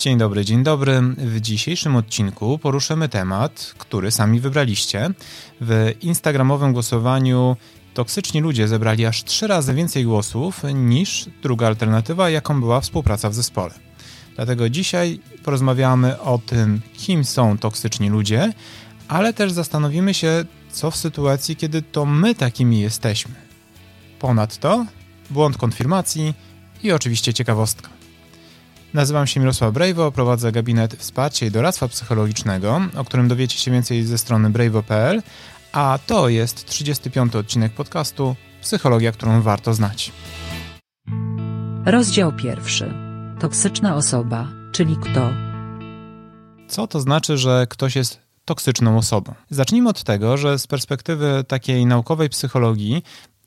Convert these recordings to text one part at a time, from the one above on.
Dzień dobry, dzień dobry. W dzisiejszym odcinku poruszymy temat, który sami wybraliście. W instagramowym głosowaniu toksyczni ludzie zebrali aż trzy razy więcej głosów niż druga alternatywa, jaką była współpraca w zespole. Dlatego dzisiaj porozmawiamy o tym, kim są toksyczni ludzie, ale też zastanowimy się, co w sytuacji, kiedy to my takimi jesteśmy. Ponadto błąd konfirmacji i oczywiście ciekawostka. Nazywam się Mirosław Brejwo, prowadzę gabinet wsparcia i doradztwa psychologicznego, o którym dowiecie się więcej ze strony brejwo.pl, a to jest 35. odcinek podcastu Psychologia, którą warto znać. Rozdział pierwszy. Toksyczna osoba, czyli kto? Co to znaczy, że ktoś jest toksyczną osobą? Zacznijmy od tego, że z perspektywy takiej naukowej psychologii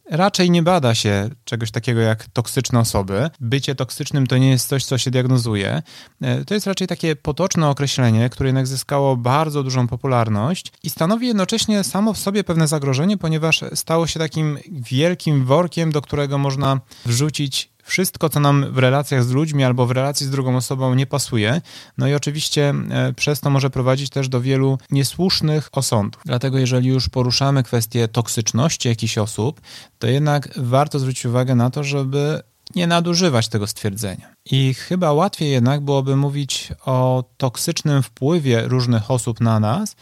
Raczej nie bada się czegoś takiego jak toksyczne osoby. Bycie toksycznym to nie jest coś, co się diagnozuje. E, to jest raczej takie potoczne określenie, które jednak zyskało bardzo dużą popularność i stanowi jednocześnie samo w sobie pewne zagrożenie, ponieważ stało się takim wielkim workiem, do którego można wrzucić wszystko, co nam w relacjach z ludźmi albo w relacji z drugą osobą nie pasuje. No i oczywiście e, przez to może prowadzić też do wielu niesłusznych osądów. Dlatego, jeżeli już poruszamy kwestię toksyczności jakichś osób, to jednak warto zwrócić uwagę na to, żeby nie nadużywać tego stwierdzenia. I chyba łatwiej jednak byłoby mówić o toksycznym wpływie różnych osób na nas,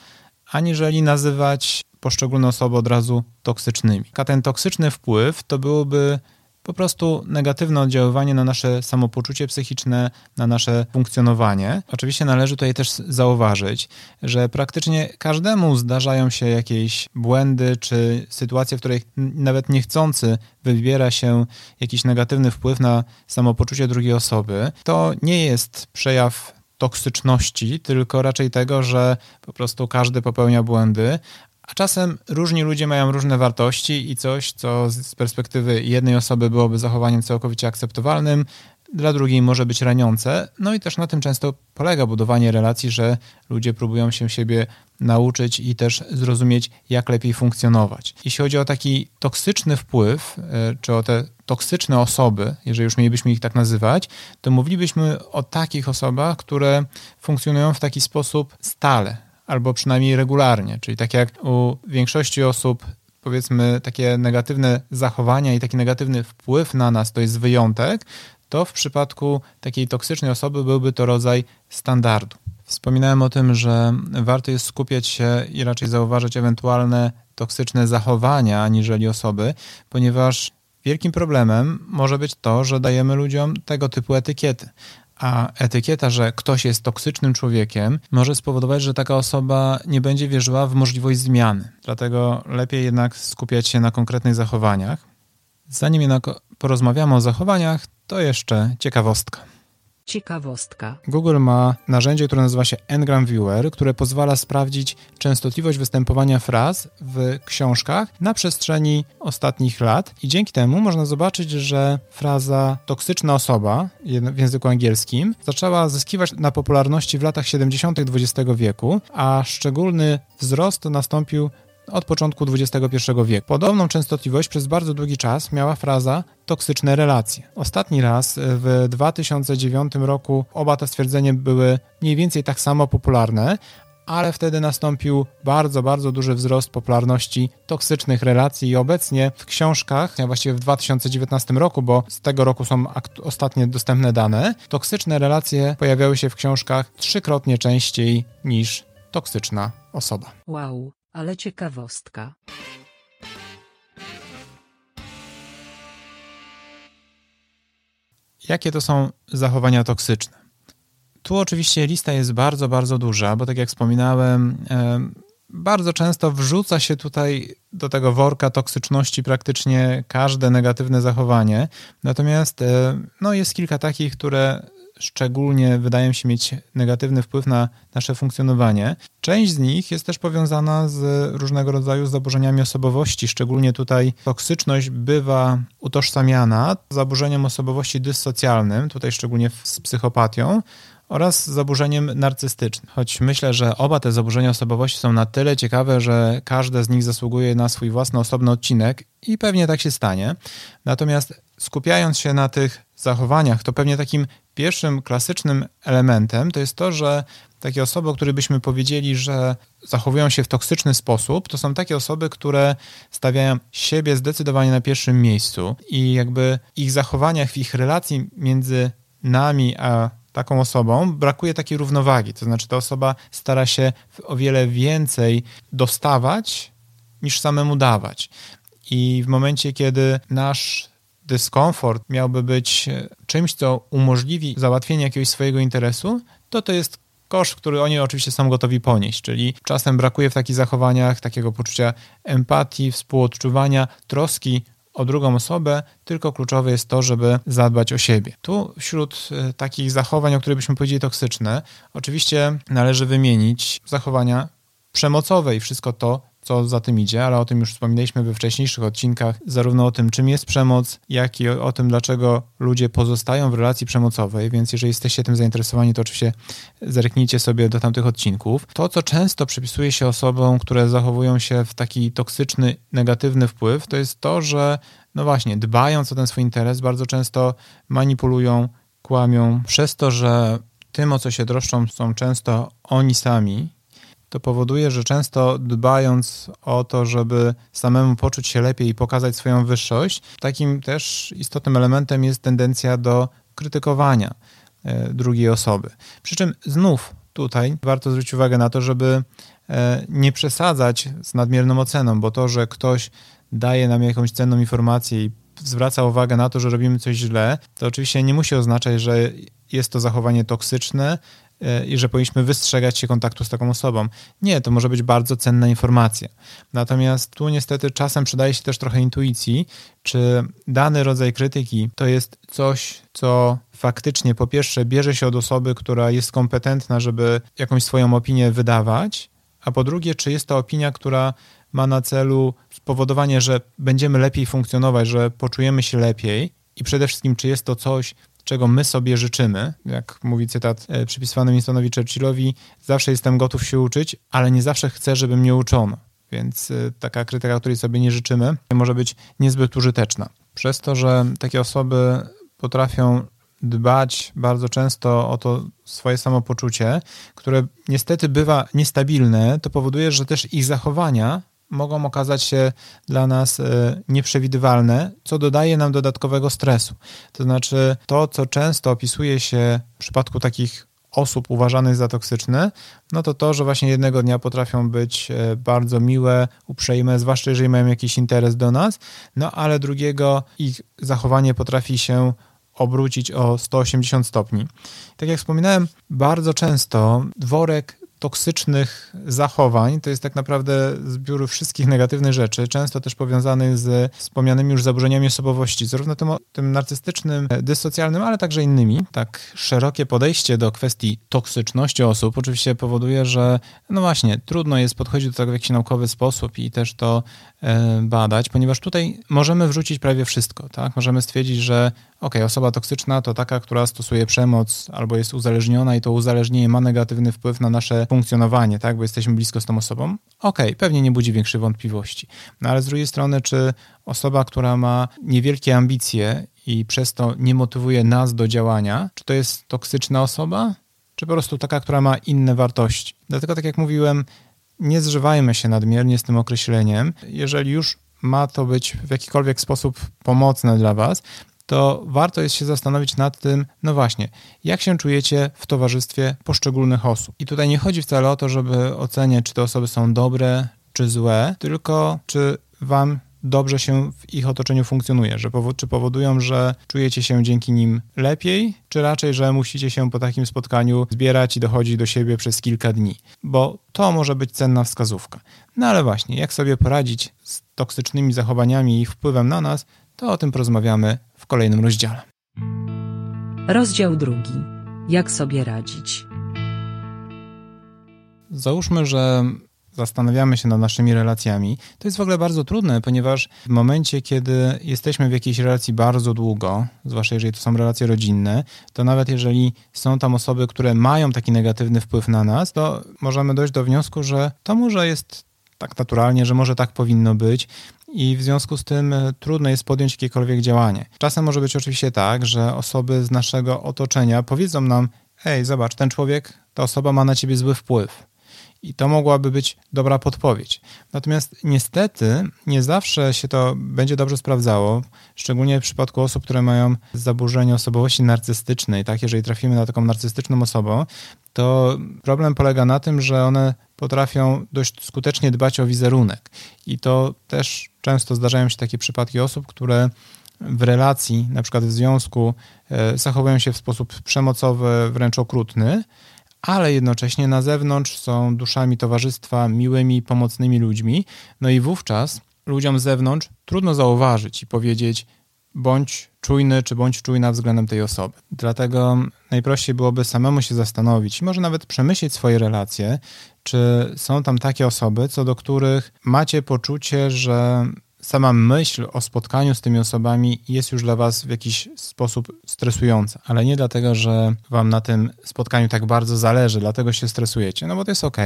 aniżeli nazywać poszczególne osoby od razu toksycznymi. A ten toksyczny wpływ to byłoby po prostu negatywne oddziaływanie na nasze samopoczucie psychiczne, na nasze funkcjonowanie. Oczywiście należy tutaj też zauważyć, że praktycznie każdemu zdarzają się jakieś błędy czy sytuacje, w których nawet niechcący wybiera się jakiś negatywny wpływ na samopoczucie drugiej osoby. To nie jest przejaw toksyczności, tylko raczej tego, że po prostu każdy popełnia błędy, a czasem różni ludzie mają różne wartości i coś, co z perspektywy jednej osoby byłoby zachowaniem całkowicie akceptowalnym, dla drugiej może być raniące. No i też na tym często polega budowanie relacji, że ludzie próbują się siebie nauczyć i też zrozumieć, jak lepiej funkcjonować. Jeśli chodzi o taki toksyczny wpływ, e, czy o te toksyczne osoby, jeżeli już mielibyśmy ich tak nazywać, to mówilibyśmy o takich osobach, które funkcjonują w taki sposób stale, albo przynajmniej regularnie. Czyli tak jak u większości osób, powiedzmy, takie negatywne zachowania i taki negatywny wpływ na nas to jest wyjątek, to w przypadku takiej toksycznej osoby byłby to rodzaj standardu. Wspominałem o tym, że warto jest skupiać się i raczej zauważyć ewentualne toksyczne zachowania aniżeli osoby, ponieważ wielkim problemem może być to, że dajemy ludziom tego typu etykiety a etykieta, że ktoś jest toksycznym człowiekiem, może spowodować, że taka osoba nie będzie wierzyła w możliwość zmiany. Dlatego lepiej jednak skupiać się na konkretnych zachowaniach. Zanim jednak porozmawiamy o zachowaniach, to jeszcze ciekawostka. Ciekawostka. Google ma narzędzie, które nazywa się Ngram Viewer, które pozwala sprawdzić częstotliwość występowania fraz w książkach na przestrzeni ostatnich lat i dzięki temu można zobaczyć, że fraza toksyczna osoba w języku angielskim zaczęła zyskiwać na popularności w latach 70. XX wieku, a szczególny wzrost nastąpił od początku XXI wieku. Podobną częstotliwość przez bardzo długi czas miała fraza toksyczne relacje. Ostatni raz w 2009 roku oba te stwierdzenia były mniej więcej tak samo popularne, ale wtedy nastąpił bardzo, bardzo duży wzrost popularności toksycznych relacji i obecnie w książkach, właściwie w 2019 roku, bo z tego roku są ostatnie dostępne dane, toksyczne relacje pojawiały się w książkach trzykrotnie częściej niż toksyczna osoba. Wow ale ciekawostka. Jakie to są zachowania toksyczne? Tu oczywiście lista jest bardzo, bardzo duża, bo tak jak wspominałem, bardzo często wrzuca się tutaj do tego worka toksyczności praktycznie każde negatywne zachowanie. Natomiast no, jest kilka takich, które szczególnie wydają się mieć negatywny wpływ na nasze funkcjonowanie. Część z nich jest też powiązana z różnego rodzaju zaburzeniami osobowości, szczególnie tutaj toksyczność bywa utożsamiana z zaburzeniem osobowości dyssocjalnym, tutaj szczególnie z psychopatią, oraz zaburzeniem narcystycznym. Choć myślę, że oba te zaburzenia osobowości są na tyle ciekawe, że każde z nich zasługuje na swój własny osobny odcinek i pewnie tak się stanie. Natomiast skupiając się na tych zachowaniach, to pewnie takim pierwszym klasycznym elementem to jest to, że takie osoby, o których byśmy powiedzieli, że zachowują się w toksyczny sposób, to są takie osoby, które stawiają siebie zdecydowanie na pierwszym miejscu i jakby ich zachowaniach, w ich relacji między nami a taką osobą brakuje takiej równowagi. To znaczy, ta osoba stara się o wiele więcej dostawać niż samemu dawać. I w momencie, kiedy nasz dyskomfort miałby być czymś, co umożliwi załatwienie jakiegoś swojego interesu, to to jest koszt, który oni oczywiście są gotowi ponieść, czyli czasem brakuje w takich zachowaniach takiego poczucia empatii, współodczuwania, troski o drugą osobę, tylko kluczowe jest to, żeby zadbać o siebie. Tu wśród e, takich zachowań, o których byśmy powiedzieli toksyczne, oczywiście należy wymienić zachowania przemocowe i wszystko to, co za tym idzie, ale o tym już wspominaliśmy we wcześniejszych odcinkach, zarówno o tym, czym jest przemoc, jak i o, o, tym, dlaczego ludzie pozostają w relacji przemocowej, więc jeżeli jesteście tym zainteresowani, to oczywiście zerknijcie sobie do tamtych odcinków. To, co często przypisuje się osobom, które zachowują się w taki toksyczny, negatywny wpływ, to jest to, że no właśnie, dbając o ten swój interes, bardzo często manipulują, kłamią, przez to, że tym, o co się droszczą, są często oni sami, to powoduje, że często dbając o to, żeby samemu poczuć się lepiej i pokazać swoją wyższość, takim też istotnym elementem jest tendencja do krytykowania e, drugiej osoby. Przy czym znów tutaj warto zwrócić uwagę na to, żeby e, nie przesadzać z nadmierną oceną, bo to, że ktoś daje nam jakąś cenną informację i zwraca uwagę na to, że robimy coś źle, to oczywiście nie musi oznaczać, że jest to zachowanie toksyczne, i że powinniśmy wystrzegać się kontaktu z taką osobą. Nie, to może być bardzo cenna informacja. Natomiast tu niestety czasem przydaje się też trochę intuicji, czy dany rodzaj krytyki to jest coś, co faktycznie po pierwsze bierze się od osoby, która jest kompetentna, żeby jakąś swoją opinię wydawać, a po drugie, czy jest to opinia, która ma na celu spowodowanie, że będziemy lepiej funkcjonować, że poczujemy się lepiej i przede wszystkim, czy jest to coś, czego my sobie życzymy, jak mówi cytat e, przypisywany Winstonowi Churchillowi, zawsze jestem gotów się uczyć, ale nie zawsze chcę, żeby mnie uczono. Więc e, taka krytyka, której sobie nie życzymy, może być niezbyt użyteczna. Przez to, że takie osoby potrafią dbać bardzo często o to swoje samopoczucie, które niestety bywa niestabilne, to powoduje, że też ich zachowania mogą okazać się dla nas e, nieprzewidywalne, co dodaje nam dodatkowego stresu. To znaczy, to, co często opisuje się w przypadku takich osób uważanych za toksyczne, no to to, że właśnie jednego dnia potrafią być e, bardzo miłe, uprzejme, zwłaszcza jeżeli mają jakiś interes do nas, no ale drugiego ich zachowanie potrafi się obrócić o 180 stopni. Tak jak wspominałem, bardzo często dworek toksycznych zachowań to jest tak naprawdę zbiór wszystkich negatywnych rzeczy, często też powiązanych z wspomnianymi już zaburzeniami osobowości, zarówno tym, tym narcystycznym, dysocjalnym, ale także innymi. Tak szerokie podejście do kwestii toksyczności osób oczywiście powoduje, że no właśnie, trudno jest podchodzić do tego w jakiś naukowy sposób i też to e, badać, ponieważ tutaj możemy wrzucić prawie wszystko, tak? Możemy stwierdzić, że ok, osoba toksyczna to taka, która stosuje przemoc albo jest uzależniona i to uzależnienie ma negatywny wpływ na nasze funkcjonowanie, tak, bo jesteśmy blisko z tą osobą. Ok, pewnie nie budzi większych wątpliwości. No ale z drugiej strony, czy osoba, która ma niewielkie ambicje i przez to nie motywuje nas do działania, czy to jest toksyczna osoba, czy po prostu taka, która ma inne wartości? Dlatego, tak jak mówiłem, nie zżywajmy się nadmiernie z tym określeniem. Jeżeli już ma to być w jakikolwiek sposób pomocne dla Was, to warto jest się zastanowić nad tym, no właśnie, jak się czujecie w towarzystwie poszczególnych osób. I tutaj nie chodzi wcale o to, żeby oceniać, czy te osoby są dobre, czy złe, tylko czy wam dobrze się w ich otoczeniu funkcjonuje, że powo czy powodują, że czujecie się dzięki nim lepiej, czy raczej, że musicie się po takim spotkaniu zbierać i dochodzić do siebie przez kilka dni, bo to może być cenna wskazówka. No ale właśnie, jak sobie poradzić z toksycznymi zachowaniami i ich wpływem na nas, to o tym porozmawiamy kolejnym rozdziale. Rozdział drugi. Jak sobie radzić? Załóżmy, że zastanawiamy się nad naszymi relacjami. To jest w ogóle bardzo trudne, ponieważ w momencie, kiedy jesteśmy w jakiejś relacji bardzo długo, zwłaszcza jeżeli to są relacje rodzinne, to nawet jeżeli są tam osoby, które mają taki negatywny wpływ na nas, to możemy dojść do wniosku, że to może jest tak naturalnie, że może tak powinno być i w związku z tym e, trudno jest podjąć jakiekolwiek działanie. Czasem może być oczywiście tak, że osoby z naszego otoczenia powiedzą nam: Ej, zobacz, ten człowiek, ta osoba ma na ciebie zły wpływ. I to mogłaby być dobra podpowiedź. Natomiast niestety nie zawsze się to będzie dobrze sprawdzało, szczególnie w przypadku osób, które mają zaburzenie osobowości narcystycznej. Tak, jeżeli trafimy na taką narcystyczną osobę, to problem polega na tym, że one potrafią dość skutecznie dbać o wizerunek. I to też często zdarzają się takie przypadki osób, które w relacji, na przykład w związku, e, zachowują się w sposób przemocowy, wręcz okrutny, ale jednocześnie na zewnątrz są duszami towarzystwa, miłymi, pomocnymi ludźmi. No i wówczas ludziom z zewnątrz trudno zauważyć i powiedzieć, bądź czujny, czy bądź czujna względem tej osoby. Dlatego najprościej byłoby samemu się zastanowić, może nawet przemyśleć swoje relacje, czy są tam takie osoby, co do których macie poczucie, że sama myśl o spotkaniu z tymi osobami jest już dla Was w jakiś sposób stresująca, ale nie dlatego, że Wam na tym spotkaniu tak bardzo zależy, dlatego się stresujecie, no bo to jest ok.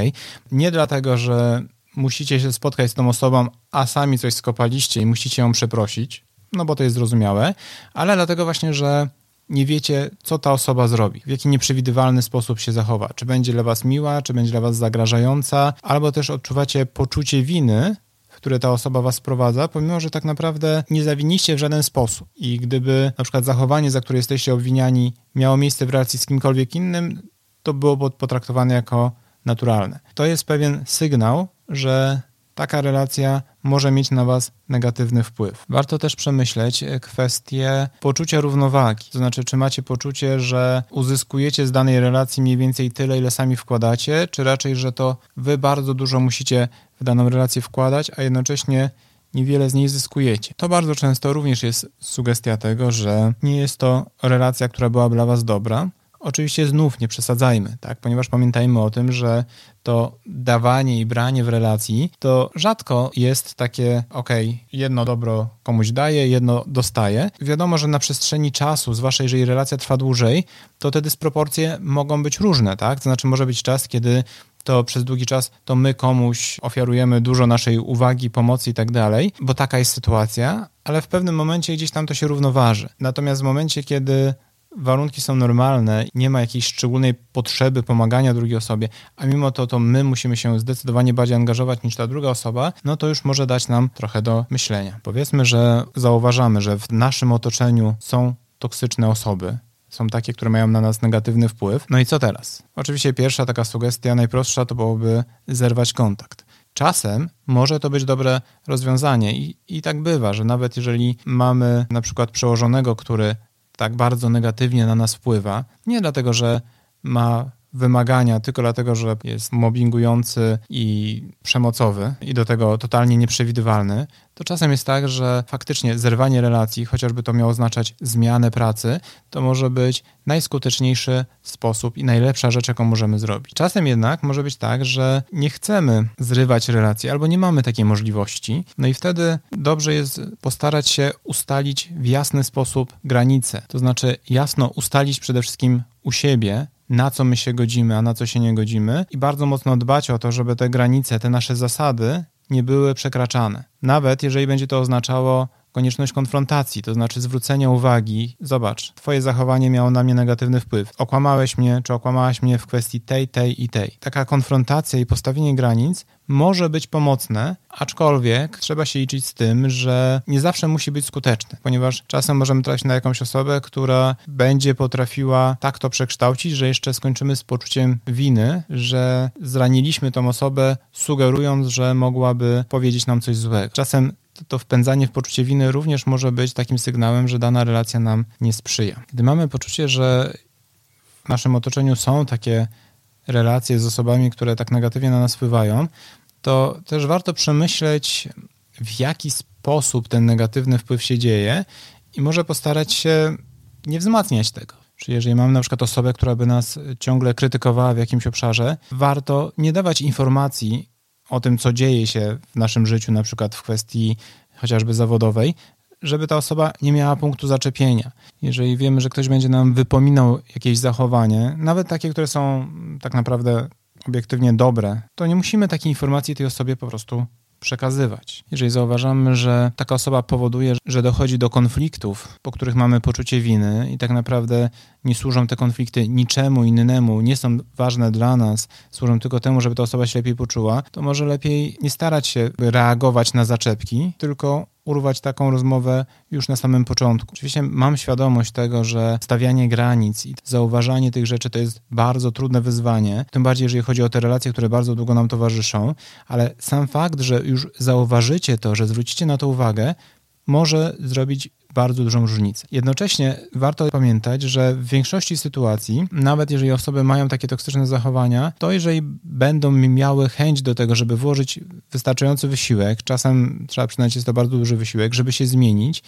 Nie dlatego, że musicie się spotkać z tą osobą, a sami coś skopaliście i musicie ją przeprosić, no bo to jest zrozumiałe, ale dlatego właśnie, że nie wiecie, co ta osoba zrobi, w jaki nieprzewidywalny sposób się zachowa. Czy będzie dla was miła, czy będzie dla was zagrażająca, albo też odczuwacie poczucie winy, w które ta osoba was sprowadza, pomimo, że tak naprawdę nie zawiniście w żaden sposób. I gdyby na przykład zachowanie, za które jesteście obwiniani, miało miejsce w relacji z kimkolwiek innym, to byłoby potraktowane jako naturalne. To jest pewien sygnał, że taka relacja może mieć na Was negatywny wpływ. Warto też przemyśleć kwestię poczucia równowagi. To znaczy, czy macie poczucie, że uzyskujecie z danej relacji mniej więcej tyle, ile sami wkładacie, czy raczej, że to Wy bardzo dużo musicie w daną relację wkładać, a jednocześnie niewiele z niej zyskujecie. To bardzo często również jest sugestia tego, że nie jest to relacja, która byłaby dla Was dobra, Oczywiście znów nie przesadzajmy, tak? ponieważ pamiętajmy o tym, że to dawanie i branie w relacji to rzadko jest takie, ok, jedno dobro komuś daje, jedno dostaje. Wiadomo, że na przestrzeni czasu, zwłaszcza jeżeli relacja trwa dłużej, to te dysproporcje mogą być różne, tak? To znaczy może być czas, kiedy to przez długi czas to my komuś ofiarujemy dużo naszej uwagi, pomocy i tak dalej, bo taka jest sytuacja, ale w pewnym momencie gdzieś tam to się równoważy. Natomiast w momencie, kiedy warunki są normalne, nie ma jakiejś szczególnej potrzeby pomagania drugiej osobie, a mimo to to my musimy się zdecydowanie bardziej angażować niż ta druga osoba, no to już może dać nam trochę do myślenia. Powiedzmy, że zauważamy, że w naszym otoczeniu są toksyczne osoby, są takie, które mają na nas negatywny wpływ. No i co teraz? Oczywiście pierwsza taka sugestia, najprostsza, to byłoby zerwać kontakt. Czasem może to być dobre rozwiązanie i, i tak bywa, że nawet jeżeli mamy na przykład przełożonego, który tak bardzo negatywnie na nas wpływa. Nie dlatego, że ma wymagania tylko dlatego, że jest mobbingujący i przemocowy i do tego totalnie nieprzewidywalny, to czasem jest tak, że faktycznie zerwanie relacji, chociażby to miało oznaczać zmianę pracy, to może być najskuteczniejszy sposób i najlepsza rzecz, jaką możemy zrobić. Czasem jednak może być tak, że nie chcemy zrywać relacji albo nie mamy takiej możliwości, no i wtedy dobrze jest postarać się ustalić w jasny sposób granice, to znaczy jasno ustalić przede wszystkim u siebie, na co my się godzimy, a na co się nie godzimy, i bardzo mocno dbać o to, żeby te granice, te nasze zasady nie były przekraczane. Nawet jeżeli będzie to oznaczało konieczność konfrontacji, to znaczy zwrócenia uwagi. Zobacz, twoje zachowanie miało na mnie negatywny wpływ. Okłamałeś mnie, czy okłamałaś mnie w kwestii tej, tej i tej. Taka konfrontacja i postawienie granic może być pomocne, aczkolwiek trzeba się liczyć z tym, że nie zawsze musi być skuteczne, ponieważ czasem możemy trafić na jakąś osobę, która będzie potrafiła tak to przekształcić, że jeszcze skończymy z poczuciem winy, że zraniliśmy tą osobę, sugerując, że mogłaby powiedzieć nam coś złego. Czasem to wpędzanie w poczucie winy również może być takim sygnałem, że dana relacja nam nie sprzyja. Gdy mamy poczucie, że w naszym otoczeniu są takie relacje z osobami, które tak negatywnie na nas wpływają, to też warto przemyśleć, w jaki sposób ten negatywny wpływ się dzieje i może postarać się nie wzmacniać tego. Czyli jeżeli mamy na przykład osobę, która by nas ciągle krytykowała w jakimś obszarze, warto nie dawać informacji o tym, co dzieje się w naszym życiu, na przykład w kwestii chociażby zawodowej, żeby ta osoba nie miała punktu zaczepienia. Jeżeli wiemy, że ktoś będzie nam wypominał jakieś zachowanie, nawet takie, które są tak naprawdę obiektywnie dobre, to nie musimy takiej informacji tej osobie po prostu przekazywać. Jeżeli zauważamy, że taka osoba powoduje, że dochodzi do konfliktów, po których mamy poczucie winy i tak naprawdę nie służą te konflikty niczemu innemu, nie są ważne dla nas, służą tylko temu, żeby ta osoba się lepiej poczuła, to może lepiej nie starać się reagować na zaczepki, tylko urwać taką rozmowę już na samym początku. Oczywiście mam świadomość tego, że stawianie granic i zauważanie tych rzeczy to jest bardzo trudne wyzwanie, tym bardziej jeżeli chodzi o te relacje, które bardzo długo nam towarzyszą, ale sam fakt, że już zauważycie to, że zwrócicie na to uwagę, może zrobić bardzo dużą różnicę. Jednocześnie warto pamiętać, że w większości sytuacji, nawet jeżeli osoby mają takie toksyczne zachowania, to jeżeli będą miały chęć do tego, żeby włożyć wystarczający wysiłek, czasem trzeba przyznać, jest to bardzo duży wysiłek, żeby się zmienić,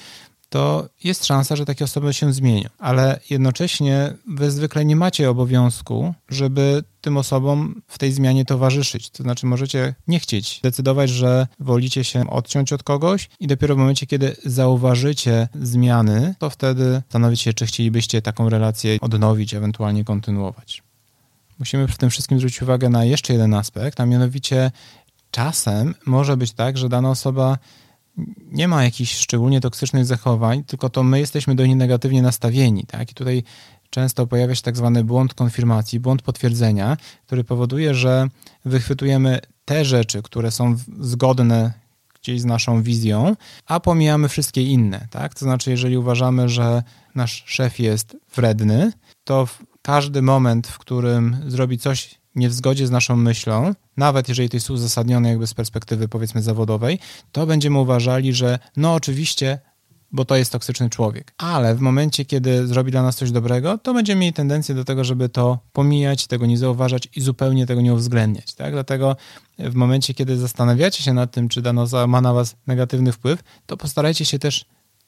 to jest szansa, że takie osoby się zmienią. Ale jednocześnie wy zwykle nie macie obowiązku, żeby tym osobom w tej zmianie towarzyszyć. To znaczy możecie nie chcieć decydować, że wolicie się odciąć od kogoś i dopiero w momencie, kiedy zauważycie zmiany, to wtedy zastanowić się, czy chcielibyście taką relację odnowić, ewentualnie kontynuować. Musimy przy tym wszystkim zwrócić uwagę na jeszcze jeden aspekt, a mianowicie czasem może być tak, że dana osoba nie ma jakichś szczególnie toksycznych zachowań, tylko to my jesteśmy do niej negatywnie nastawieni. Tak? I tutaj często pojawia się tak zwany błąd konfirmacji, błąd potwierdzenia, który powoduje, że wychwytujemy te rzeczy, które są zgodne gdzieś z naszą wizją, a pomijamy wszystkie inne. Tak? To znaczy, jeżeli uważamy, że nasz szef jest wredny, to w każdy moment, w którym zrobi coś nie w zgodzie z naszą myślą, nawet jeżeli to jest uzasadnione jakby z perspektywy powiedzmy zawodowej, to będziemy uważali, że no oczywiście, bo to jest toksyczny człowiek. Ale w momencie, kiedy zrobi dla nas coś dobrego, to będziemy mieli tendencję do tego, żeby to pomijać, tego nie zauważać i zupełnie tego nie uwzględniać. Tak? Dlatego w momencie, kiedy zastanawiacie się nad tym, czy dana ma na was negatywny wpływ, to postarajcie się też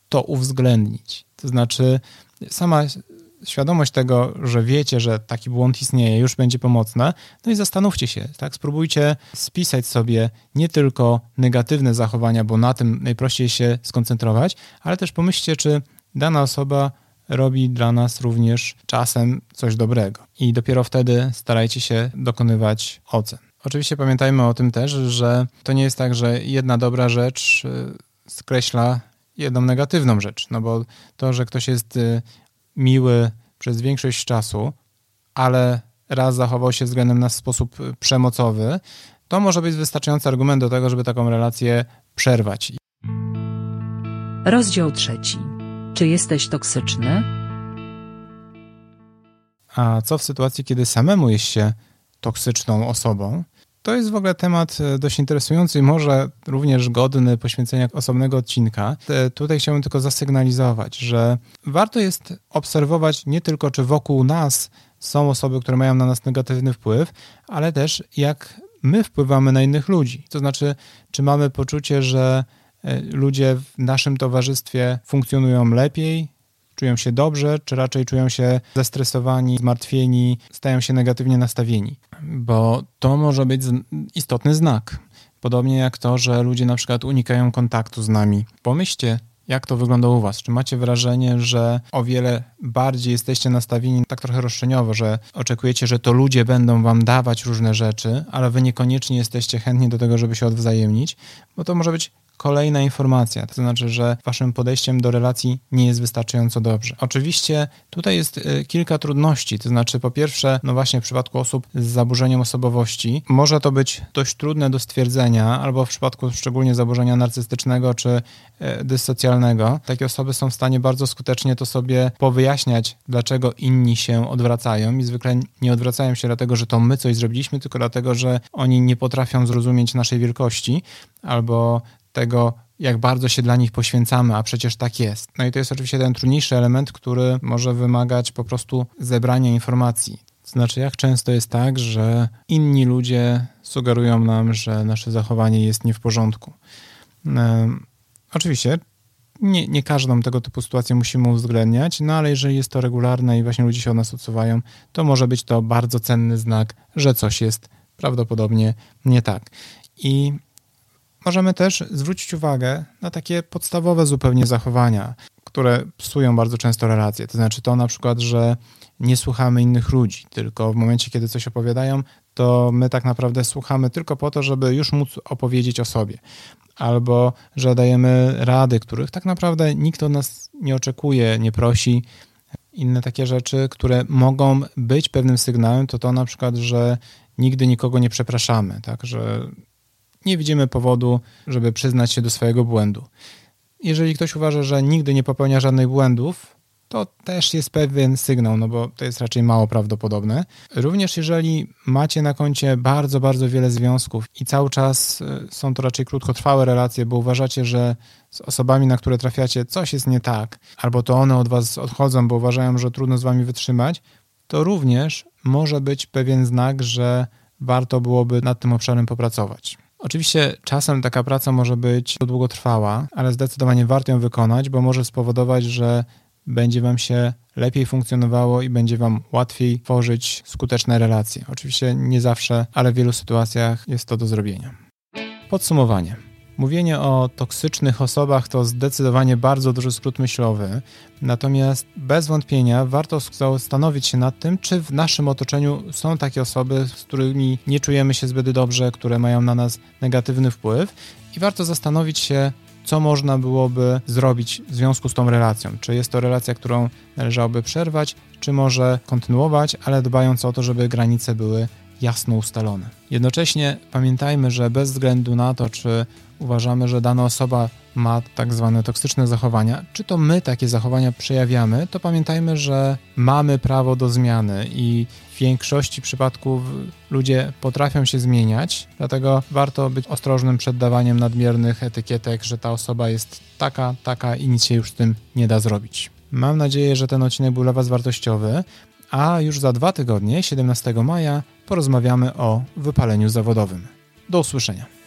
to uwzględnić. To znaczy, sama świadomość tego, że wiecie, że taki błąd istnieje, już będzie pomocna. No i zastanówcie się, tak? Spróbujcie spisać sobie nie tylko negatywne zachowania, bo na tym najprościej się skoncentrować, ale też pomyślcie, czy dana osoba robi dla nas również czasem coś dobrego. I dopiero wtedy starajcie się dokonywać ocen. Oczywiście pamiętajmy o tym też, że to nie jest tak, że jedna dobra rzecz y, skreśla jedną negatywną rzecz, no bo to, że ktoś jest y, miły przez większość czasu, ale raz zachował się względem nas w sposób przemocowy, to może być wystarczający argument do tego, żeby taką relację przerwać. Rozdział trzeci. Czy jesteś toksyczny? A co w sytuacji, kiedy samemu jest się toksyczną osobą? To jest w ogóle temat e, dość interesujący i może również godny poświęcenia osobnego odcinka. Tutaj chciałbym tylko zasygnalizować, że warto jest obserwować nie tylko, czy wokół nas są osoby, które mają na nas negatywny wpływ, ale też jak my wpływamy na innych ludzi. To znaczy, czy mamy poczucie, że e, ludzie w naszym towarzystwie funkcjonują lepiej, czują się dobrze, czy raczej czują się zestresowani, zmartwieni, stają się negatywnie nastawieni. Bo to może być istotny znak. Podobnie jak to, że ludzie na przykład unikają kontaktu z nami. Pomyślcie, jak to wygląda u Was? Czy macie wrażenie, że o wiele bardziej jesteście nastawieni tak trochę roszczeniowo, że oczekujecie, że to ludzie będą Wam dawać różne rzeczy, ale Wy niekoniecznie jesteście chętni do tego, żeby się odwzajemnić? Bo to może być kolejna informacja, to znaczy, że waszym podejściem do relacji nie jest wystarczająco dobrze. Oczywiście tutaj jest y, kilka trudności, to znaczy po pierwsze, no właśnie w przypadku osób z zaburzeniem osobowości może to być dość trudne do stwierdzenia, albo w przypadku szczególnie zaburzenia narcystycznego czy y, dysocjalnego, takie osoby są w stanie bardzo skutecznie to sobie powyjaśniać, dlaczego inni się odwracają. I zwykle nie odwracają się dlatego, że to my coś zrobiliśmy, tylko dlatego, że oni nie potrafią zrozumieć naszej wielkości albo tego, jak bardzo się dla nich poświęcamy, a przecież tak jest. No i to jest oczywiście ten trudniejszy element, który może wymagać po prostu zebrania informacji. To znaczy, jak często jest tak, że inni ludzie sugerują nam, że nasze zachowanie jest nie w porządku. oczywiście nie, nie każdą tego typu sytuację musimy uwzględniać, no ale jeżeli jest to regularne i właśnie ludzie się od nas odsuwają, to może być to bardzo cenny znak, że coś jest prawdopodobnie nie tak. I Możemy też zwrócić uwagę na takie podstawowe zupełnie zachowania, które psują bardzo często relacje. To znaczy to na przykład, że nie słuchamy innych ludzi, tylko w momencie, kiedy coś opowiadają, to my tak naprawdę słuchamy tylko po to, żeby już móc opowiedzieć o sobie. Albo że dajemy rady, których tak naprawdę nikt od nas nie oczekuje, nie prosi. Inne takie rzeczy, które mogą być pewnym sygnałem, to to na przykład, że nigdy nikogo nie przepraszamy, tak, że nie widzimy powodu, żeby przyznać się do swojego błędu. Jeżeli ktoś uważa, że nigdy nie popełnia żadnych błędów, to też jest pewien sygnał, no bo to jest raczej mało prawdopodobne. Również jeżeli macie na koncie bardzo, bardzo wiele związków i cały czas y, są to raczej krótkotrwałe relacje, bo uważacie, że z osobami, na które trafiacie, coś jest nie tak, albo to one od was odchodzą, bo uważają, że trudno z wami wytrzymać, to również może być pewien znak, że warto byłoby nad tym obszarem popracować. Oczywiście czasem taka praca może być długotrwała, ale zdecydowanie warto ją wykonać, bo może spowodować, że będzie Wam się lepiej funkcjonowało i będzie Wam łatwiej tworzyć skuteczne relacje. Oczywiście nie zawsze, ale w wielu sytuacjach jest to do zrobienia. Podsumowanie. Mówienie o toksycznych osobach to zdecydowanie bardzo duży skrót myślowy, natomiast bez wątpienia warto zastanowić się nad tym, czy w naszym otoczeniu są takie osoby, z którymi nie czujemy się zbyt dobrze, które mają na nas negatywny wpływ i warto zastanowić się, co można byłoby zrobić w związku z tą relacją. Czy jest to relacja, którą należałoby przerwać, czy może kontynuować, ale dbając o to, żeby granice były jasno ustalone. Jednocześnie pamiętajmy, że bez względu na to, czy uważamy, że dana osoba ma tak zwane toksyczne zachowania, czy to my takie zachowania przejawiamy, to pamiętajmy, że mamy prawo do zmiany i w większości przypadków ludzie potrafią się zmieniać, dlatego warto być ostrożnym przed dawaniem nadmiernych etykietek, że ta osoba jest taka, taka i nic się już z tym nie da zrobić. Mam nadzieję, że ten odcinek był dla Was wartościowy, a już za dwa tygodnie, 17 maja, porozmawiamy o wypaleniu zawodowym. Do usłyszenia.